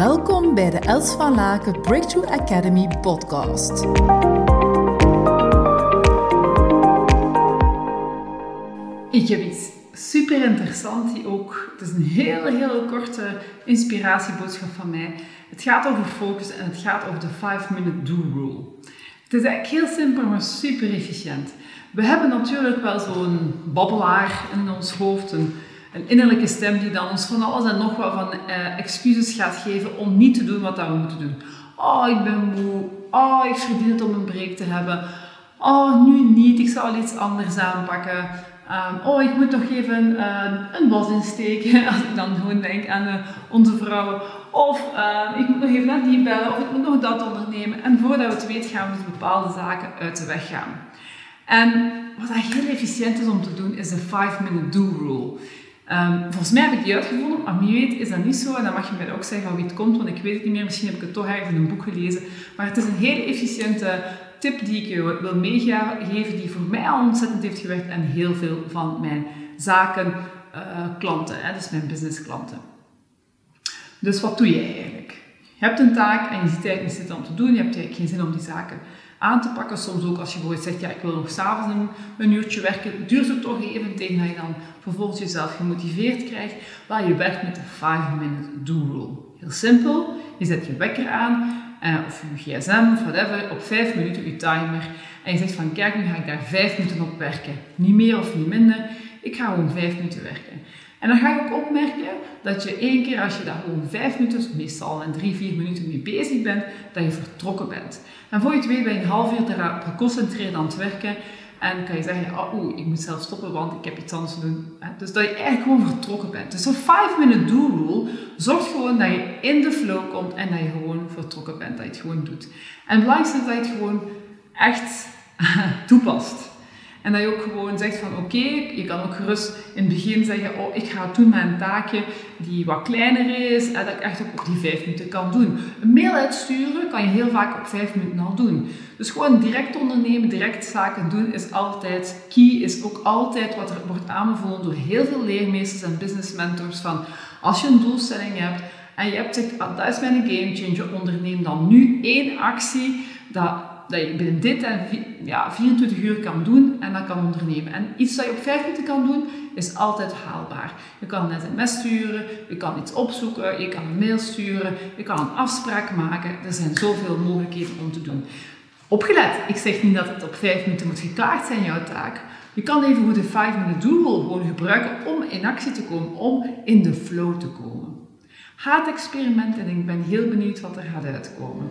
Welkom bij de Els van Laken Breakthrough Academy podcast. Ik heb iets super interessant die ook, het is een hele, hele korte inspiratieboodschap van mij. Het gaat over focus en het gaat over de 5-minute do rule. Het is eigenlijk heel simpel, maar super efficiënt. We hebben natuurlijk wel zo'n babbelaar in ons hoofd, een, een, innerlijke stem die dan ons van alles en nog wat van eh, excuses gaat geven om niet te doen wat we moeten doen. Oh, ik ben moe. Oh, ik verdien het om een break te hebben. Oh, nu niet. Ik zal iets anders aanpakken. Um, oh, ik moet nog even uh, een bos insteken. Als ik dan gewoon denk aan uh, onze vrouwen. Of uh, ik moet nog even naar die bellen. Of ik moet nog dat ondernemen. En voordat we het weten gaan we dus bepaalde zaken uit de weg gaan. En wat heel efficiënt is om te doen, is de 5-minute do rule. Um, volgens mij heb ik die uitgevonden, maar wie weet is dat niet zo. En dan mag je mij ook zeggen van wie het komt, want ik weet het niet meer. Misschien heb ik het toch ergens in een boek gelezen. Maar het is een hele efficiënte tip die ik je wil meegeven, die voor mij al ontzettend heeft gewerkt en heel veel van mijn zaken, uh, klanten, hè, dus mijn businessklanten. Dus wat doe je eigenlijk? Je hebt een taak en je ziet eigenlijk niet zitten om te doen, je hebt eigenlijk geen zin om die zaken aan te pakken. Soms ook als je bijvoorbeeld zegt, ja, ik wil nog s'avonds een, een uurtje werken, duurt het toch even tegen dat je dan vervolgens jezelf gemotiveerd krijgt. Waar je werkt met de 5-minute do rule. Heel simpel, je zet je wekker aan uh, of je gsm of whatever, op 5 minuten je timer. En je zegt van kijk, nu ga ik daar 5 minuten op werken. Niet meer of niet minder. Ik ga gewoon 5 minuten werken. En dan ga je ook opmerken dat je één keer als je daar gewoon 5 minuten, meestal en 3, 4 minuten mee bezig bent, dat je vertrokken bent. En voor je het weet ben je een half uur erop geconcentreerd aan het werken. En kan je zeggen, oh, ik moet zelf stoppen, want ik heb iets anders te doen. Dus dat je eigenlijk gewoon vertrokken bent. Dus zo'n 5-minute do-rule zorgt gewoon dat je in de flow komt en dat je gewoon vertrokken bent, dat je het gewoon doet. En het is dat je het gewoon echt toepast. En dat je ook gewoon zegt van oké, je kan ook gerust in het begin zeggen, oh ik ga doen met een taakje die wat kleiner is en dat ik echt ook op die vijf minuten kan doen. Een mail uitsturen kan je heel vaak op vijf minuten al doen. Dus gewoon direct ondernemen, direct zaken doen is altijd key, is ook altijd wat er wordt aanbevolen door heel veel leermeesters en business mentors van als je een doelstelling hebt en je hebt gezegd, ah, dat is mijn game changer, onderneem dan nu één actie dat dat je binnen dit en ja, 24 uur kan doen en dat kan ondernemen. En iets dat je op 5 minuten kan doen, is altijd haalbaar. Je kan een sms sturen, je kan iets opzoeken, je kan een mail sturen, je kan een afspraak maken. Er zijn zoveel mogelijkheden om te doen. Opgelet, ik zeg niet dat het op 5 minuten moet geklaard zijn, jouw taak. Je kan even goed de 5 minute doel gewoon gebruiken om in actie te komen, om in de flow te komen. Ga het experiment en ik ben heel benieuwd wat er gaat uitkomen